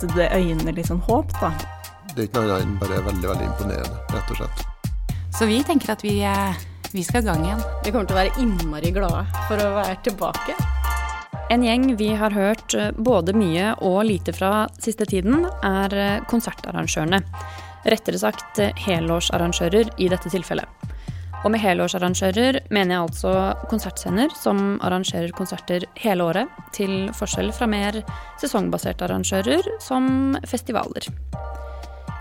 at det øyner litt sånn håp, da. Det er ikke noe annet enn bare veldig, veldig imponerende, rett og slett. Så vi tenker at vi, eh, vi skal i gang igjen. Vi kommer til å være innmari glade for å være tilbake. En gjeng vi har hørt eh, både mye og lite fra siste tiden, er eh, konsertarrangørene. Rettere sagt helårsarrangører i dette tilfellet. Og med helårsarrangører mener jeg altså konsertscener som arrangerer konserter hele året, til forskjell fra mer sesongbaserte arrangører som festivaler.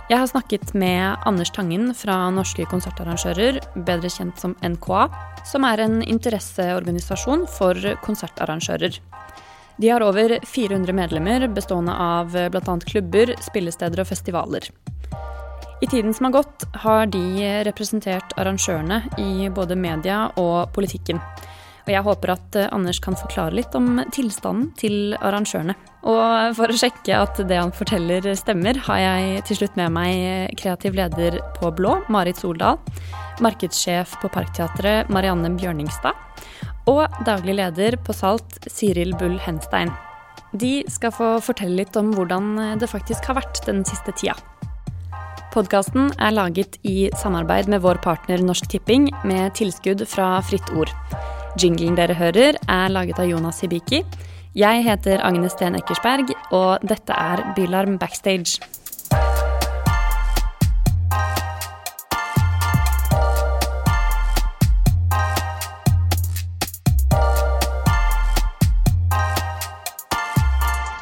Jeg har snakket med Anders Tangen fra Norske konsertarrangører, bedre kjent som NKA, som er en interesseorganisasjon for konsertarrangører. De har over 400 medlemmer, bestående av bl.a. klubber, spillesteder og festivaler. I tiden som har gått, har de representert arrangørene i både media og politikken. Og jeg håper at eh, Anders kan forklare litt om tilstanden til arrangørene. Og for å sjekke at det han forteller stemmer, har jeg til slutt med meg kreativ leder på Blå, Marit Soldal, markedssjef på Parkteatret, Marianne Bjørningstad, og daglig leder på Salt, Siril Bull Henstein. De skal få fortelle litt om hvordan det faktisk har vært den siste tida. Podkasten er laget i samarbeid med vår partner Norsk Tipping, med tilskudd fra Fritt Ord. Jinglen dere hører, er laget av Jonas Hibiki. Jeg heter Agnes Sten Eckersberg, og dette er Bylarm Backstage.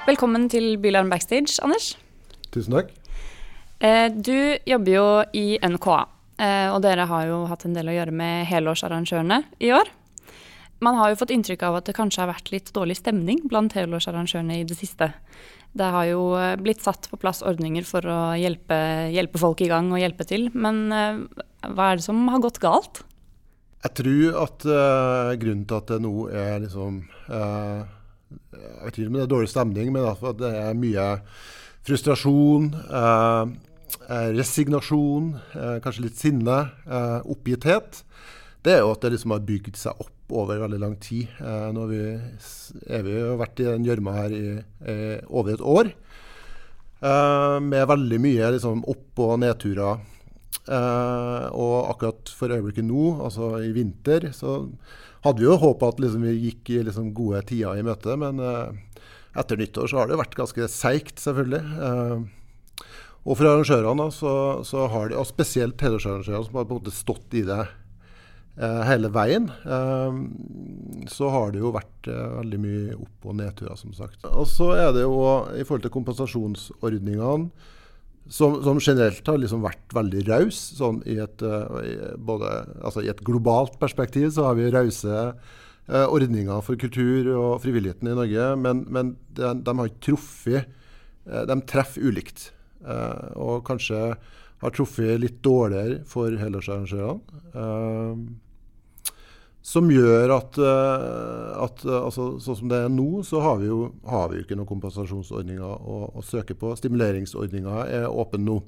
Velkommen til Bylarm Backstage, Anders. Tusen takk. Eh, du jobber jo i NKA, eh, og dere har jo hatt en del å gjøre med helårsarrangørene i år. Man har jo fått inntrykk av at det kanskje har vært litt dårlig stemning blant helårsarrangørene i det siste. Det har jo eh, blitt satt på plass ordninger for å hjelpe, hjelpe folk i gang og hjelpe til, men hva er det som har gått galt? Jeg tror at uh, grunnen til at det nå er liksom uh, Jeg vet ikke om det er dårlig stemning, men at det er mye frustrasjon, uh, resignasjon, eh, kanskje litt sinne, eh, oppgitthet, det er jo at det liksom har bygd seg opp over veldig lang tid. nå har vi, er vi jo vært i den gjørma her i, i, over et år. med veldig mye liksom, opp- og nedturer. og akkurat for øyeblikket nå, altså i vinter, så hadde vi jo håpa at liksom, vi gikk i liksom, gode tider i møte. Men etter nyttår så har det jo vært ganske seigt, selvfølgelig. Og for arrangørene, så, så, har de, og spesielt helårsarrangørene som har på en måte stått i det eh, hele veien, eh, så har det jo vært eh, veldig mye opp- og nedturer, som sagt. Og så er det jo i forhold til kompensasjonsordningene, som, som generelt har liksom vært veldig raus. Sånn i et, både, altså I et globalt perspektiv så har vi rause ordninger for kultur og frivilligheten i Norge, men, men de, de, har ikke truffet De treffer ulikt. Uh, og kanskje har truffet litt dårligere for helårsarrangørene. Uh, som gjør at, uh, at altså, sånn som det er nå, så har vi jo, har vi jo ikke noen kompensasjonsordninger å, å, søke på. Stimuleringsordninger er åpen nå.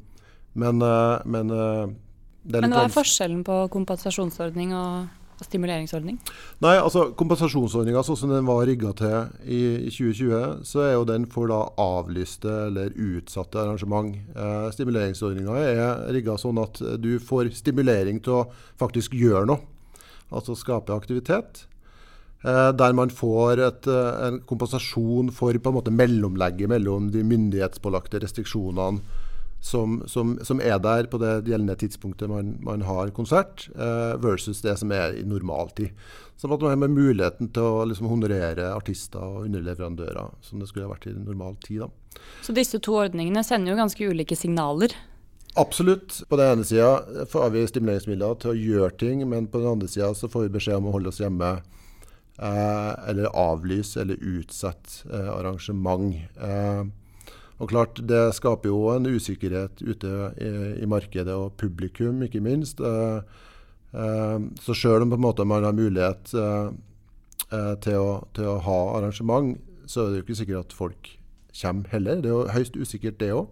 Men, men Men hva er forskjellen på kompensasjonsordning og stimuleringsordning? Nei, altså Kompensasjonsordninga sånn som den var rigga til i, i, 2020, så er jo den for da avlyste eller utsatte arrangement. Eh, stimuleringsordninga er rigga sånn at du får stimulering til å faktisk gjøre noe. Altså skape aktivitet. Eh, der man får et, eh, en kompensasjon for på en måte mellomlegget mellom de myndighetspålagte restriksjonene som, som, som, er der på det gjeldende tidspunktet man, man har konsert, eh, versus det som er i normaltid. Sånn at man har muligheten til å liksom, honorere artister og underleverandører, som det skulle ha vært i normal tid. Da. Så disse to ordningene sender jo ganske ulike signaler? Absolutt. På den ene sida får vi stimuleringsmidler til å gjøre ting, men på den andre sida får vi beskjed om å holde oss hjemme. Eh, eller avlyse eller utsette eh, arrangement. Eh, og klart, Det skaper jo en usikkerhet ute i, i markedet og publikum, ikke minst. Uh, uh, så selv om man har mulighet til, å, til, å, ha arrangement, så er det jo ikke sikkert at folk kommer heller. Det er jo høyst usikkert, det òg.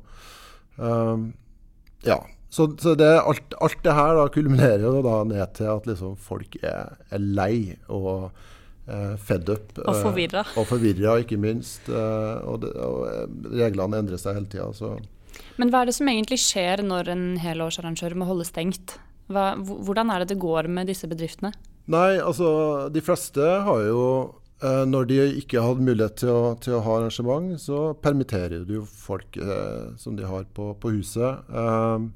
ja. Så, så det, alt, alt, det her da kulminerer jo da ned til at liksom folk er, er lei og eh, fed up. Og forvirra. Eh, og forvirra, ikke minst. Eh, og, det, og reglene endrer seg hele tida. Men hva er det som egentlig skjer når en helårsarrangør må holde stengt? Hva, hvordan er det det går med disse bedriftene? Nei, altså de fleste har jo eh, Når de ikke hadde mulighet til å, til å, ha arrangement, så permitterer du jo folk eh, som de har på, på huset. Eh,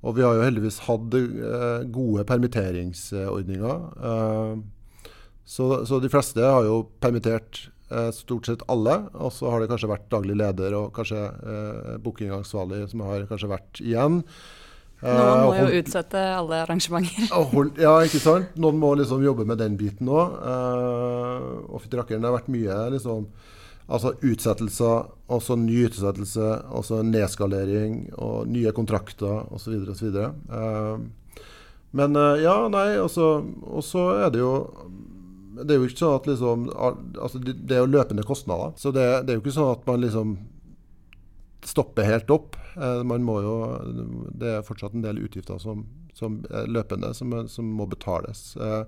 og vi har jo heldigvis hatt eh, gode permitteringsordninger. Eh, så, så, de fleste har jo permittert eh, stort sett alle. Og så har det kanskje vært daglig leder og kanskje eh, bookingansvarlig som har kanskje vært igjen. Noen må jo utsette alle arrangementer. Hold, ja, ikke sant. Noen må liksom jobbe med den biten òg. Eh, og fytti rakkeren, det har vært mye liksom Altså utsettelser, også ny utsettelse, også nedskalering og nye kontrakter osv. osv. Eh, men uh, ja, nei, Og så er det jo det er jo ikke sånn at liksom altså det, er jo løpende kostnader. Så det, det, er jo ikke sånn at man liksom stopper helt opp. Uh, man må jo Det er fortsatt en del utgifter som, som er løpende, som, som må betales. Uh,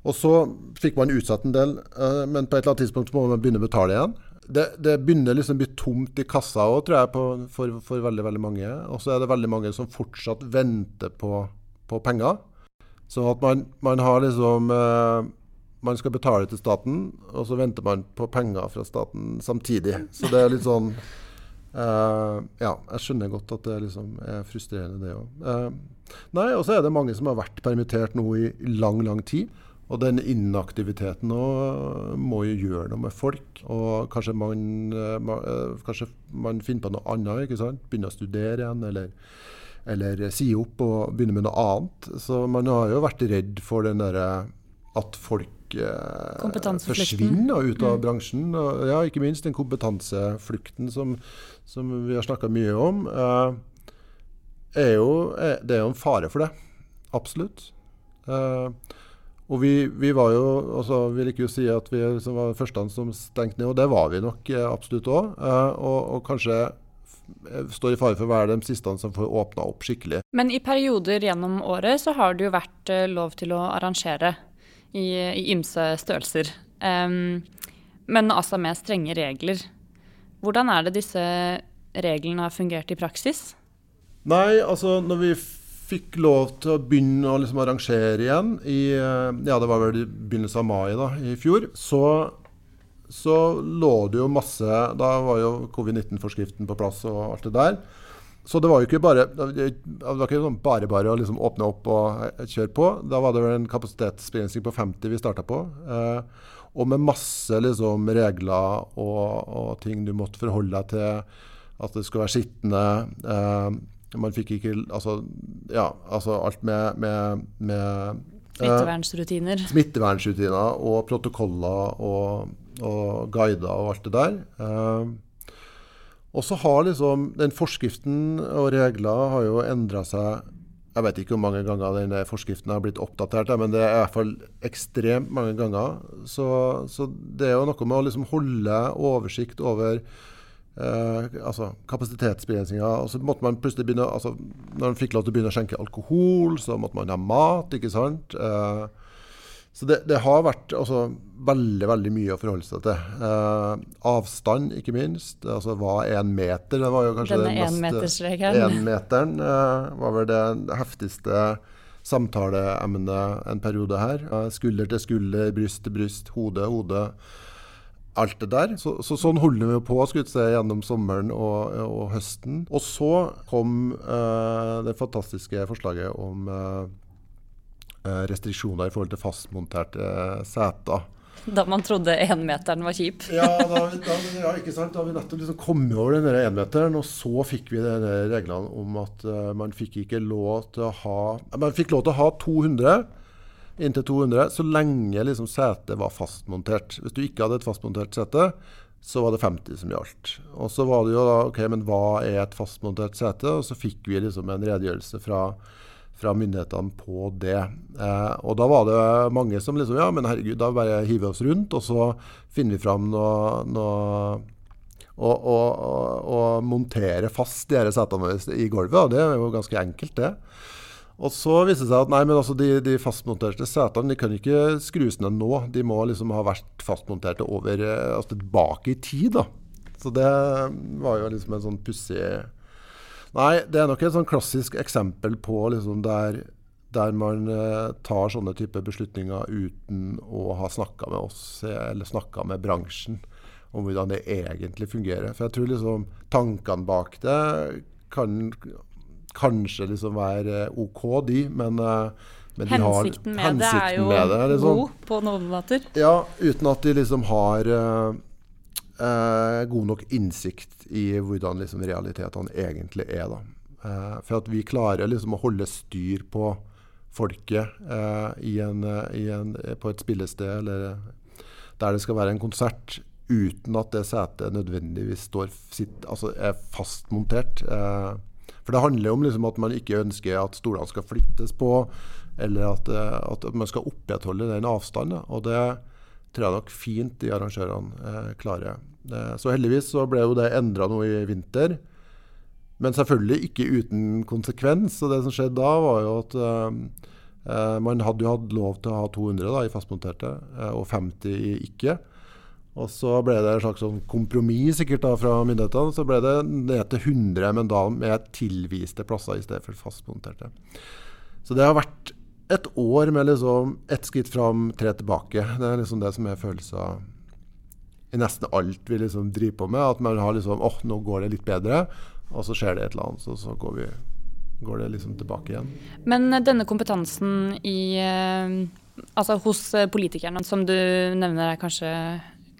og så fikk man utsatt en del, men på et eller annet tidspunkt må man begynne å betale igjen det, det, begynner liksom å bli tomt i kassa òg, tror jeg, på, for, for, veldig veldig mange. Og så er det veldig mange som fortsatt venter på, på penger. Så at man, man har liksom eh, Man skal betale til staten, og så venter man på penger fra staten samtidig. Så det er litt sånn uh, Ja, jeg skjønner godt at det liksom er frustrerende, det òg. Uh, nei, og så er det mange som har vært permittert nå i lang, lang tid. Og den inaktiviteten må jo gjøre noe med folk. Og kanskje man, eh, eh, kanskje man finner på noe annet. ikke sant? Begynner å studere igjen, eller, eller si opp og begynne med noe annet. Så man har jo vært redd for den derre at folk eh, forsvinner ut av mm. bransjen. Og, ja, ikke minst den kompetanseflukten som, som vi har snakka mye om. Eh, er jo, er, det er jo en fare for det. Absolutt. Eh, og vi, vi, var jo altså, vil ikke jo si at vi liksom var første som stengte ned, og det var vi nok eh, absolutt òg. Eh, og, og, kanskje står i fare for å være de siste som får åpna opp skikkelig. Men i perioder gjennom året så har det jo vært eh, lov til å arrangere i, i ymse størrelser. Um, men altså med strenge regler. Hvordan er det disse reglene har fungert i praksis? Nei, altså når vi fikk lov til å begynne å liksom arrangere igjen i eh, ja, det var vel i begynnelsen av mai da, i fjor, så, så lå det jo masse Da var jo covid-19-forskriften på plass og alt det der. Så det var jo ikke bare det var ikke sånn bare bare å liksom åpne opp og eh, kjøre på. Da var det vel en kapasitetsbegrensning på 50 vi starta på. Eh, og med masse liksom, regler og, og, ting du måtte forholde deg til. At det skulle være sittende. Eh, man fikk ikke Altså, ja, altså alt med, med, med eh, Smittevernsrutiner. smittevernsrutiner og protokoller og, og, guider og alt det der. Eh, og så har liksom den forskriften og regler har jo endra seg Jeg vet ikke hvor mange ganger den forskriften har blitt oppdatert, men det er i hvert fall ekstremt mange ganger. Så, så det er jo noe med å liksom holde oversikt over eh, altså kapasitetsbegrensninger. Og så måtte man plutselig begynne altså, Når man fikk lov til å begynne å skjenke alkohol, så måtte man ha mat. ikke sant? Uh, så det, det, har vært altså, veldig veldig mye å forholde seg til. Eh, avstand, ikke minst. Altså hva er en meter? Det var jo kanskje Denne énmetersregelen. Énmeteren eh, var vel det heftigste samtaleemnet en periode her. skulder til skulder, bryst til bryst, hode til hode alt det der. Så, så sånn holder vi på skulle si, gjennom sommeren og, og, høsten. Og så kom eh, det fantastiske forslaget om uh, restriksjoner i forhold til fastmonterte uh, seter. Da man trodde énmeteren var kjip? ja, da, da, ja, ikke sant. Da vi nettopp liksom kom over den énmeteren, og så fikk vi denne reglene om at man fikk ikke lov til å ha Man fikk lov til å ha 200 inntil 200, så lenge liksom setet var fastmontert. Hvis du ikke hadde et fastmontert sete, så var det 50 som gjaldt. Og så var det jo da OK, men hva er et fastmontert sete? Og så fikk vi liksom en redegjørelse fra, fra myndighetene på det. Eh, og da var det mange som liksom Ja, men herregud, da bare hiver vi oss rundt, og så finner vi fram noe, noe og, og, og, montere fast de setene våre i gulvet. Og det er jo ganske enkelt, det. Og så viste det seg at nei, men altså de, de fastmonterte setene de kan ikke skrus ned nå. De må liksom ha vært fastmonterte over, eh, altså tilbake i tid. da. Så det var jo liksom en sånn pussig Nei, det er nok et sånn klassisk eksempel på liksom der, der man eh, tar sånne type beslutninger uten å ha snakka med oss eller snakka med bransjen om hvordan det egentlig fungerer. For jeg tror liksom tankene bak det kan kanskje liksom være OK, de, men, eh, men de hensikten med hensikten det er jo det, liksom. god på noen måter. Ja, uten at de liksom har uh, god nok innsikt i hvordan liksom realitetene egentlig er. Uh, for at vi klarer liksom å holde styr på folket i en, i en, på et spillested eller der det skal være en konsert, uten at det setet nødvendigvis står, sitt, altså er fastmontert. Eh, for det handler om liksom at man ikke ønsker at stolene skal flyttes på, eller at, eh, at man skal opprettholde den avstanden. Og det tror jeg nok fint de arrangørene eh, klarer. Eh, så heldigvis så ble jo det endra noe i vinter. Men selvfølgelig ikke uten konsekvens. Og det som skjedde da, var jo at eh, eh man hadde jo hatt lov til å ha 200 da, i fastmonterte, og 50 i ikke. Og så ble det en slags sånn kompromiss sikkert da fra myndighetene. Så ble det ned til 100, men da med tilviste plasser i stedet for fastmonterte. Så det har vært et år med liksom ett skritt fram, tre tilbake. Det er liksom det som er følelser i nesten alt vi liksom driver på med. At man har liksom åh, oh, nå går det litt bedre. Og så skjer det et eller annet, så, så går, vi, går, det liksom tilbake igjen. Men denne kompetansen i, eh, altså hos politikerne, som du nevner er kanskje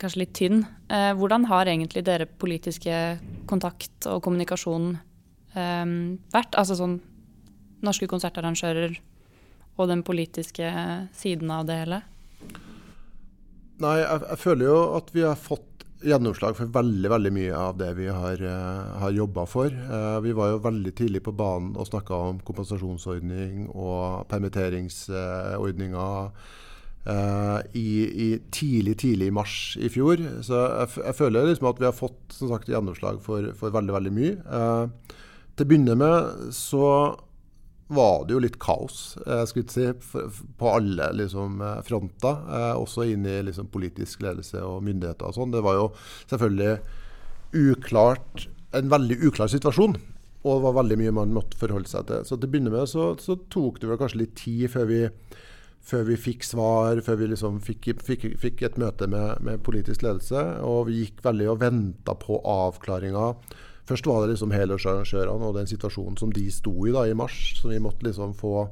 kanskje litt tynn. Eh, hvordan har egentlig dere politiske kontakt og kommunikasjon eh, vært? Altså sånn norske konsertarrangører og den politiske siden av det hele? Nei, jeg, jeg føler jo at vi har fått gjennomslag for veldig veldig mye av det vi har, uh, har jobba for. Uh, vi var jo veldig tidlig på banen og snakka om kompensasjonsordning og permitteringsordninger. Uh, i, i, tidlig tidlig i mars i fjor. Så jeg, jeg føler liksom at vi har fått sagt, gjennomslag for, for veldig veldig mye. Uh, til å begynne med så var det jo litt kaos skulle si, på alle liksom, fronter. Uh, også inn i liksom, politisk ledelse og myndigheter og sånn. Det var jo selvfølgelig uklart, en veldig uklar situasjon. Og det var veldig mye man måtte forholde seg til. Så til å begynne med så, så tok det vel kanskje litt tid før vi før vi fikk svar, før vi liksom fikk, fikk, fikk et møte med, med, politisk ledelse. Og vi gikk veldig og venta på avklaringa. Først var det liksom helårsarrangørene og den situasjonen som de sto i da i mars, som vi måtte liksom få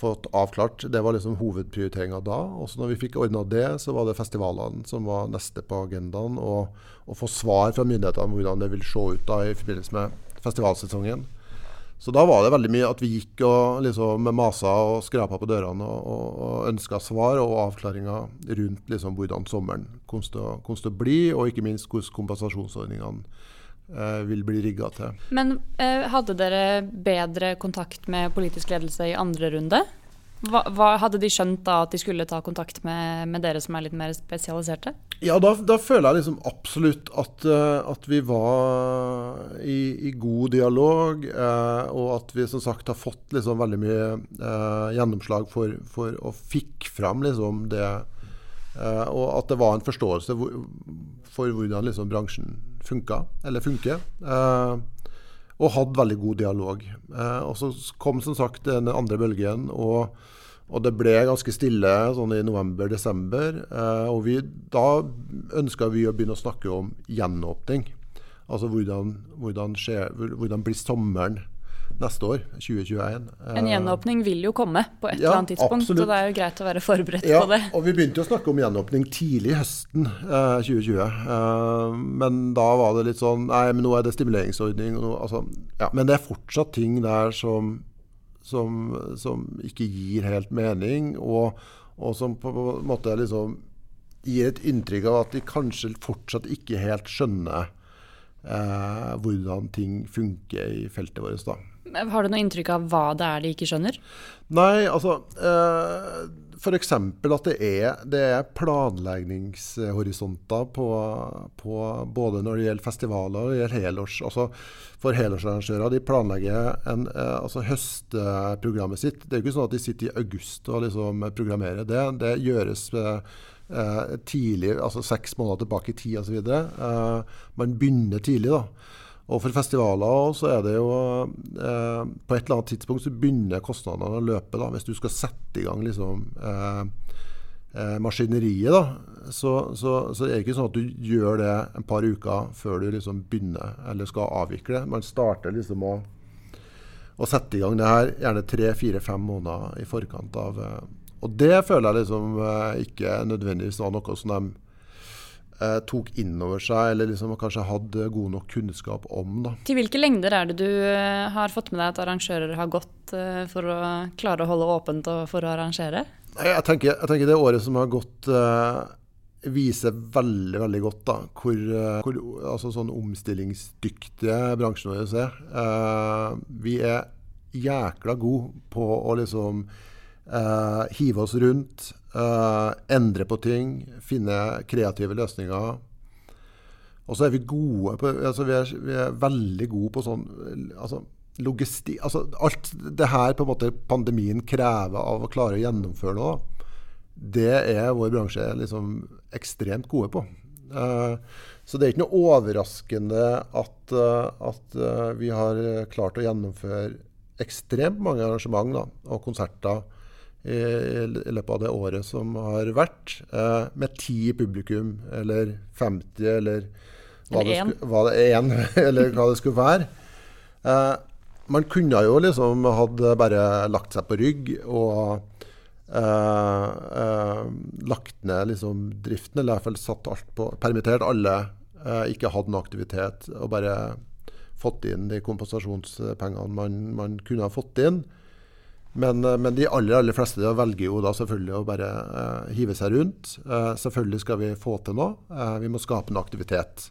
fått avklart. Det var liksom hovedprioriteringa da. Og så når vi fikk ordna det, så var det festivalene som var neste på agendaen. Og å få svar fra myndighetene om hvordan det vil se ut da i forbindelse med festivalsesongen. Så da var det veldig mye at vi gikk og liksom masa og skrapa på dørene og, og, ønska svar og avklaringer rundt liksom hvordan sommeren kom til å bli, og ikke minst hvordan kompensasjonsordningene vil bli rigga til. Men eh, hadde dere bedre kontakt med politisk ledelse i andre runde? Hva, hva, hadde de skjønt da at de skulle ta kontakt med, med dere som er litt mer spesialiserte? Ja, da, da føler jeg liksom absolutt at, uh, at vi var i, i god dialog. eh, og at vi som sagt har fått liksom veldig mye eh, gjennomslag for, for, å fikk fram liksom det. og at det var en forståelse for, for hvordan liksom bransjen funka, eller funker. og hadde veldig god dialog. og så kom som sagt den andre bølgen. og og det ble ganske stille sånn i november-desember. Eh, og vi, da ønska vi å begynne å snakke om gjenåpning. Altså hvordan, hvordan, skjer, hvordan blir sommeren neste år, 2021. En gjenåpning vil jo komme på et ja, eller annet tidspunkt, absolutt. så det er jo greit å være forberedt ja, på det. og Vi begynte å snakke om gjenåpning tidlig høsten eh, 2020. Eh, men da var det litt sånn Nei, men nå er det stimuleringsordning. Noe, altså, ja, men det er fortsatt ting der som som, som ikke gir helt mening, og, og, som på en måte liksom gir et inntrykk av at de kanskje fortsatt ikke helt skjønner eh, hvordan ting funker i feltet vårt. da. Har du noe inntrykk av hva det er de ikke skjønner? Nei, altså eh, F.eks. at det er, det er planleggingshorisonter på, på, både når det gjelder festivaler og det gjelder helårs. Altså for helårsarrangører de planlegger en, eh, altså høstprogrammet sitt. Det er jo ikke sånn at de sitter i august og liksom programmerer det. Det gjøres eh, tidlig, altså seks måneder tilbake i tid osv. Eh, man begynner tidlig. da. Og for festivaler så er det jo eh, På et eller annet tidspunkt så begynner kostnadene å løpe. da, Hvis du skal sette i gang liksom eh, eh, maskineriet, da, så, så, så, er det ikke sånn at du gjør det en par uker før du liksom begynner eller skal avvikle. Man starter liksom å, å sette i gang det her gjerne tre, fire, fem måneder i forkant av eh, Og det føler jeg liksom eh, ikke nødvendigvis var noe som de eh, tok inn over seg, eller liksom kanskje hadde god nok kunnskap om. Da. Til hvilke lengder er det du eh, har fått med deg at arrangører har gått eh, for å klare å holde åpent og for å arrangere? Jeg tenker, jeg tenker det året som har gått eh, viser veldig veldig godt da, hvor, eh, hvor altså sånn omstillingsdyktige bransjen vår er. Eh, vi er jækla gode på å liksom Uh, hive oss rundt, uh, endre på ting, finne kreative løsninger. Og så er vi gode på altså vi, er, vi er veldig gode på sånn altså, logistikk altså, Alt det her på en måte pandemien krever av å klare å gjennomføre nå, det er vår bransje liksom ekstremt gode på. Uh, så det er ikke noe overraskende at, at vi har klart å gjennomføre ekstremt mange arrangement da, og konserter i, i løpet av det året som har vært, eh, med ti publikum, eller 50, eller hva, det, sku, hva det, en, eller hva det skulle være. Eh, man kunne jo liksom hadde bare lagt seg på rygg og eh, lagt ned liksom driften, eller i hvert fall satt alt på Permittert alle, ikke hadde noe aktivitet, og bare fått inn de kompensasjonspengene man, man kunne ha fått inn. Men, eh, men, de aller aller fleste velger jo da selvfølgelig å bare uh, hive seg rundt. Uh, selvfølgelig skal vi få til noe. Uh, vi må skape en aktivitet.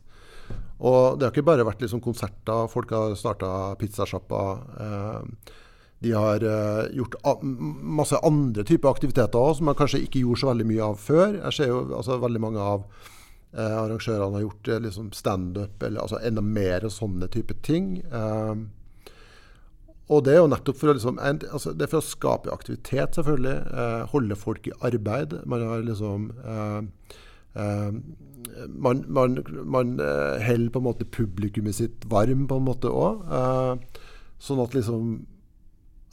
Og det har ikke bare vært liksom konserter. Folk har starta pizzasjapper. de har gjort masse andre typer aktiviteter òg, som man kanskje ikke gjorde så veldig mye av før. Jeg ser jo altså, veldig mange av arrangørene har gjort liksom standup, eller altså enda mer sånne type ting. Uh, og det er jo nettopp for å, liksom, altså det er for å skape aktivitet, selvfølgelig. Eh, holde folk i arbeid. Man har liksom eh, eh, Man, man, man eh, holder på en måte publikummet sitt varm på en måte òg. Eh, sånn at liksom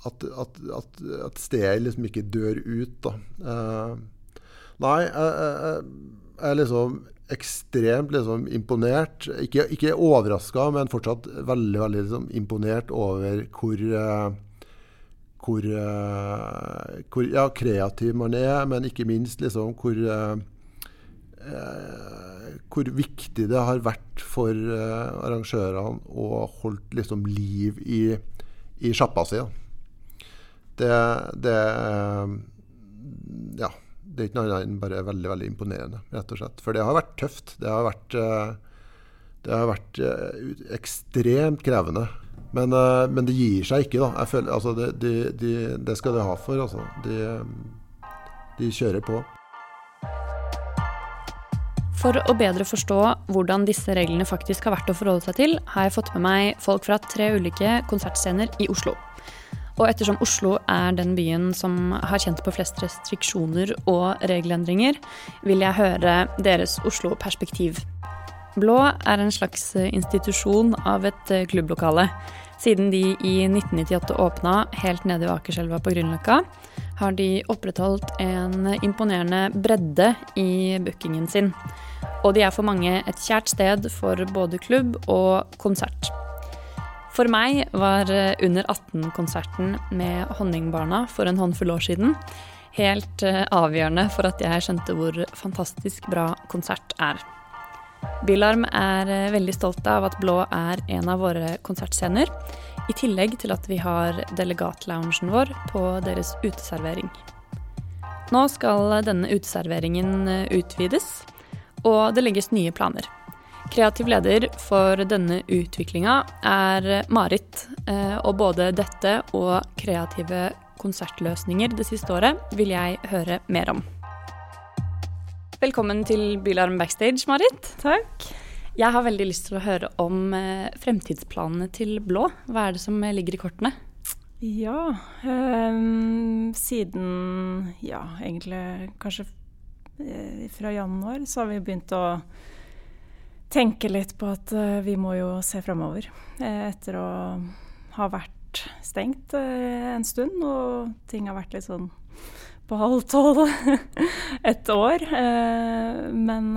at, at, at, at, stedet liksom ikke dør ut, da. Eh, nei, jeg, jeg, jeg liksom ekstremt liksom, imponert. Ikke, ikke overraska, men fortsatt veldig veldig liksom, imponert over hvor, uh, hvor, uh, hvor ja, kreativ man er, men ikke minst liksom, hvor, uh, hvor viktig det har vært for arrangørene å holde liksom, liv i, i sjappa si. Det, det Ja det er ikke noe annet enn bare veldig veldig imponerende, rett og slett. For det har vært tøft. Det har vært, eh, det har vært eh, ekstremt krevende. Men, eh, men, det gir seg ikke, da. Jeg føler, altså, det, de, de, det skal de ha for. Altså. De, de kjører på. For å bedre forstå hvordan disse reglene faktisk har vært å forholde seg til, har jeg fått med meg folk fra tre ulike konsertscener i Oslo. Og ettersom Oslo er den byen som har kjent på flest restriksjoner og regelendringer, vil jeg høre deres Oslo-perspektiv. Blå er en slags institusjon av et klubblokale. Siden de i 1998 åpna helt nede i Akerselva på Grünerløkka, har de opprettholdt en imponerende bredde i bookingen sin. Og de er for mange et kjært sted for både klubb og konsert. For meg var eh, Under 18-konserten med Honningbarna for en håndfull år siden helt eh, avgjørende for at jeg skjønte hvor fantastisk bra konsert er. Billarm er eh, veldig stolte av at Blå er en av våre konsertscener, i tillegg til at vi har delegatloungen vår på deres uteservering. Nå skal denne uteserveringen utvides, og det legges nye planer. Kreativ leder for denne utviklinga er Marit, eh, og både dette og kreative konsertløsninger det siste året vil jeg høre mer om. Velkommen til Bylarm backstage, Marit. Takk. Jeg har veldig lyst til å høre om eh, fremtidsplanene til Blå. Hva er det som ligger i kortene? Ja, um, siden ja, egentlig kanskje eh, fra januar så har vi begynt å tenke litt på at uh, vi må jo se framover. Uh, etter å ha vært stengt uh, en stund, og ting har vært litt sånn på halv tolv et år. men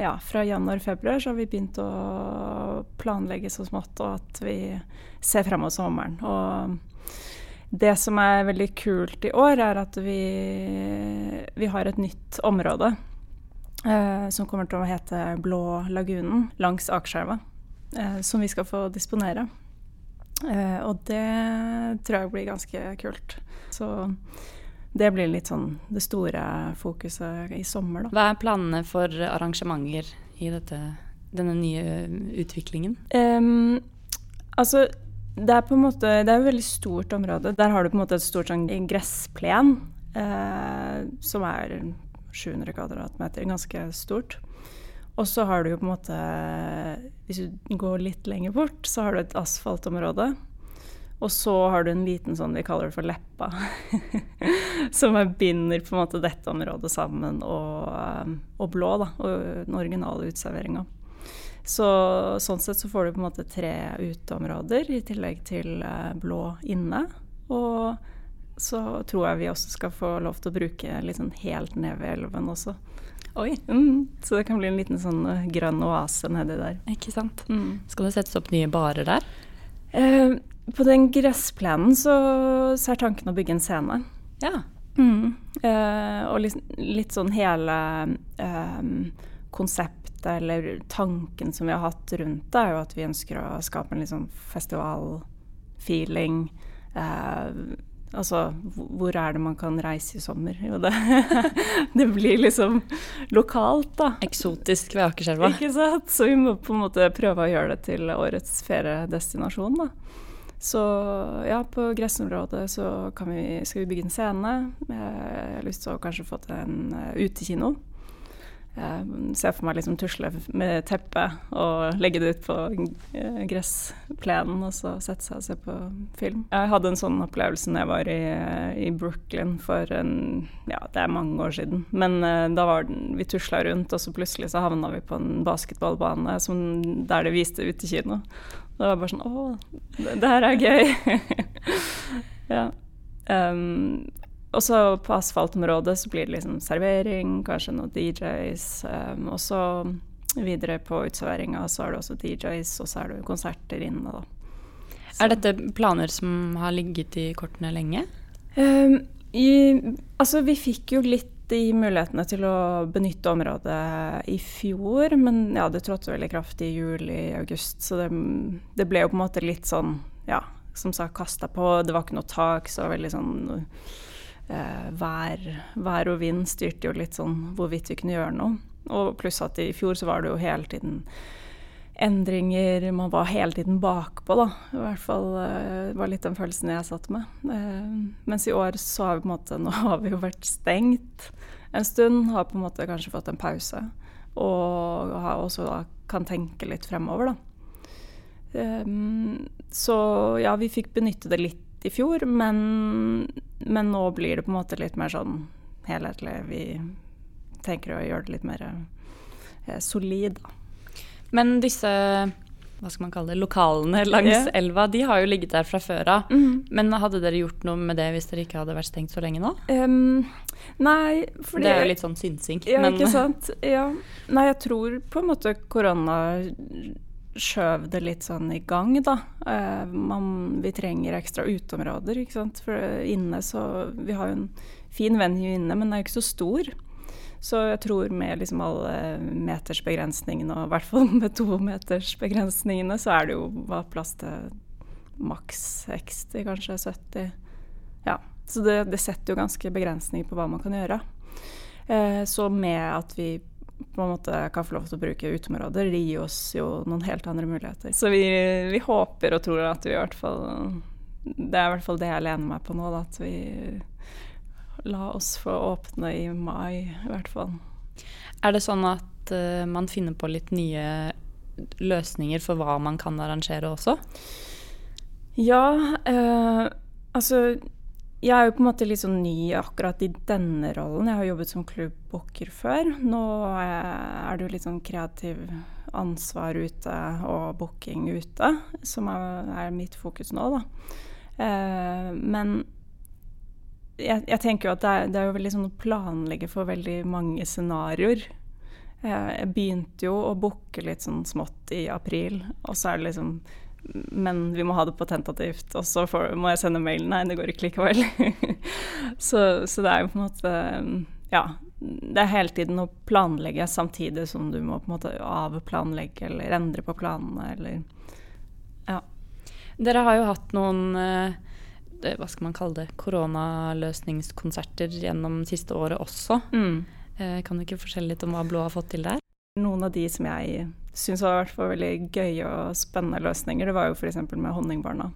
ja, fra januar-februar så har vi begynt å planlegge så smått, og at vi ser fremover sommeren. Og det som er veldig kult i år, er at vi, vi har et nytt område eh, som kommer til å hete Blå lagunen langs Akerselva. Eh, som vi skal få disponere. Eh, og det tror jeg blir ganske kult. Så det blir litt sånn det store fokuset i sommer, da. Hva er planene for arrangementer i dette, denne nye utviklingen? Um, altså det er på en måte, det er et veldig stort område. Der har du på en måte et stort sånn gressplen eh, som er 700 kvadratmeter, ganske stort. Og så har du jo på en måte Hvis du går litt lenger bort, så har du et asfaltområde. Og så har du en liten sånn vi kaller det for leppa, som binder på en måte dette området sammen og, og blå, da, og den originale uteserveringa. Så sånn sett så får du på en måte tre uteområder i tillegg til eh, blå inne. Og så tror jeg vi også skal få lov til å bruke litt sånn helt ned ved elven også. Oi. Mm, så det kan bli en liten sånn uh, grønn oase nedi der. Ikke sant. Mm. Skal det settes opp nye barer der? Eh, på den gressplenen så, så, er tanken å bygge en scene. Ja. Mm. Eh, og litt, litt, sånn hele eh, konseptet eller tanken som vi har hatt rundt det, er jo at vi ønsker å skape en litt sånn festivalfeeling. Eh, altså, hvor er det man kan reise i sommer? Jo, det, det blir liksom lokalt, da. Eksotisk ved Akerselva. Ikke sant. Så vi må på en måte prøve å gjøre det til årets feriedestinasjon, da. Så ja, på gressområdet så vi, skal vi bygge en scene. Jeg har lyst til å kanskje få til en uh, utekino. Jeg ser for meg liksom tusle med teppe og legge det ut på eh, gressplenen og så sette seg og se på film. Jeg hadde en sånn opplevelse da jeg var i, i, Brooklyn for en Ja, det er mange år siden. Men uh, da var den, vi tusla rundt, og så plutselig så havna vi på en basketballbane som, der det viste ut i kino. Det var bare sånn Å, det, det her er gøy. ja. Um, og så på asfaltområdet så blir det liksom servering, kanskje noen DJs. Um, og så videre på uteserveringa så er det også DJs, og så er det konserter inne, da. Så. Er dette planer som har ligget i kortene lenge? Um, i, altså, vi fikk jo litt i mulighetene til å benytte området i fjor, men ja, det trådte veldig kraftig i juli-august, så det, det, ble jo på en måte litt sånn, ja, som sagt, kasta på. Det var ikke noe tak, så veldig sånn vær, vær, og vind styrte jo litt sånn hvorvidt vi kunne gjøre noe. Og pluss at i fjor så var det jo hele tiden endringer, man var hele tiden bakpå, da. I hvert fall eh, var litt den følelsen jeg satt med. Eh, mens i år så har vi på en måte Nå har vi jo vært stengt en stund, har på en måte kanskje fått en pause. Og har også da kan tenke litt fremover, da. Um, så ja, vi fikk benytte det litt i fjor, men, men, nå blir det på en måte litt mer sånn helhetlig. Vi tenker å gjøre det litt mer eh, solid. Men disse hva skal man kalle det, lokalene langs yeah. elva, de har jo ligget der fra før av. Mm. Men hadde dere gjort noe med det hvis dere ikke hadde vært stengt så lenge nå? Um, nei, fordi Det er jo litt sånn synsing. Ja, men... ikke sant. Ja. Nei, jeg tror på en måte korona skjøv det litt sånn i gang, da. Eh, man, vi trenger ekstra uteområder, ikke sant. For inne så Vi har jo en fin venue inne, men den er jo ikke så stor. Så jeg tror med liksom alle metersbegrensningene, og i hvert fall med tometersbegrensningene, så er det jo bare plass til maks 60, kanskje 70. Ja. Så det, det setter jo ganske begrensninger på hva man kan gjøre. Eh, så med at vi på en måte kan få lov til å bruke uteområder, det gir oss jo noen helt andre muligheter. Så vi, vi, håper og tror at vi i hvert fall Det er i hvert fall det jeg lener meg på nå, da, at vi la oss få åpne i mai, i hvert fall. Er det sånn at uh, man finner på litt nye løsninger for hva man kan arrangere også? Ja, uh, altså jeg er jo på en måte litt sånn ny akkurat i denne rollen. Jeg har jobbet som klubbooker før. Nå er det jo litt sånn kreativ ansvar ute og booking ute som er, mitt fokus nå, da. Eh, men jeg, jeg, tenker jo at det er, det er jo veldig sånn å planlegge for veldig mange scenarioer. Eh, jeg begynte jo å booke litt sånn smått i april, og så er det liksom men vi må ha det på tentativt. Og så må jeg sende mail. Nei, det går ikke likevel. så, så, det er jo på en måte Ja. Det er hele tiden å planlegge samtidig som du må på en måte avplanlegge eller endre på planene eller Ja. Dere har jo hatt noen eh, hva skal man kalle det, koronaløsningskonserter gjennom siste året også. Mm. Eh, kan du ikke fortelle litt om hva Blå har fått til der? Noen av de som jeg syns var hvert fall veldig gøye og spennende løsninger, det var jo f.eks. med Honningbarna.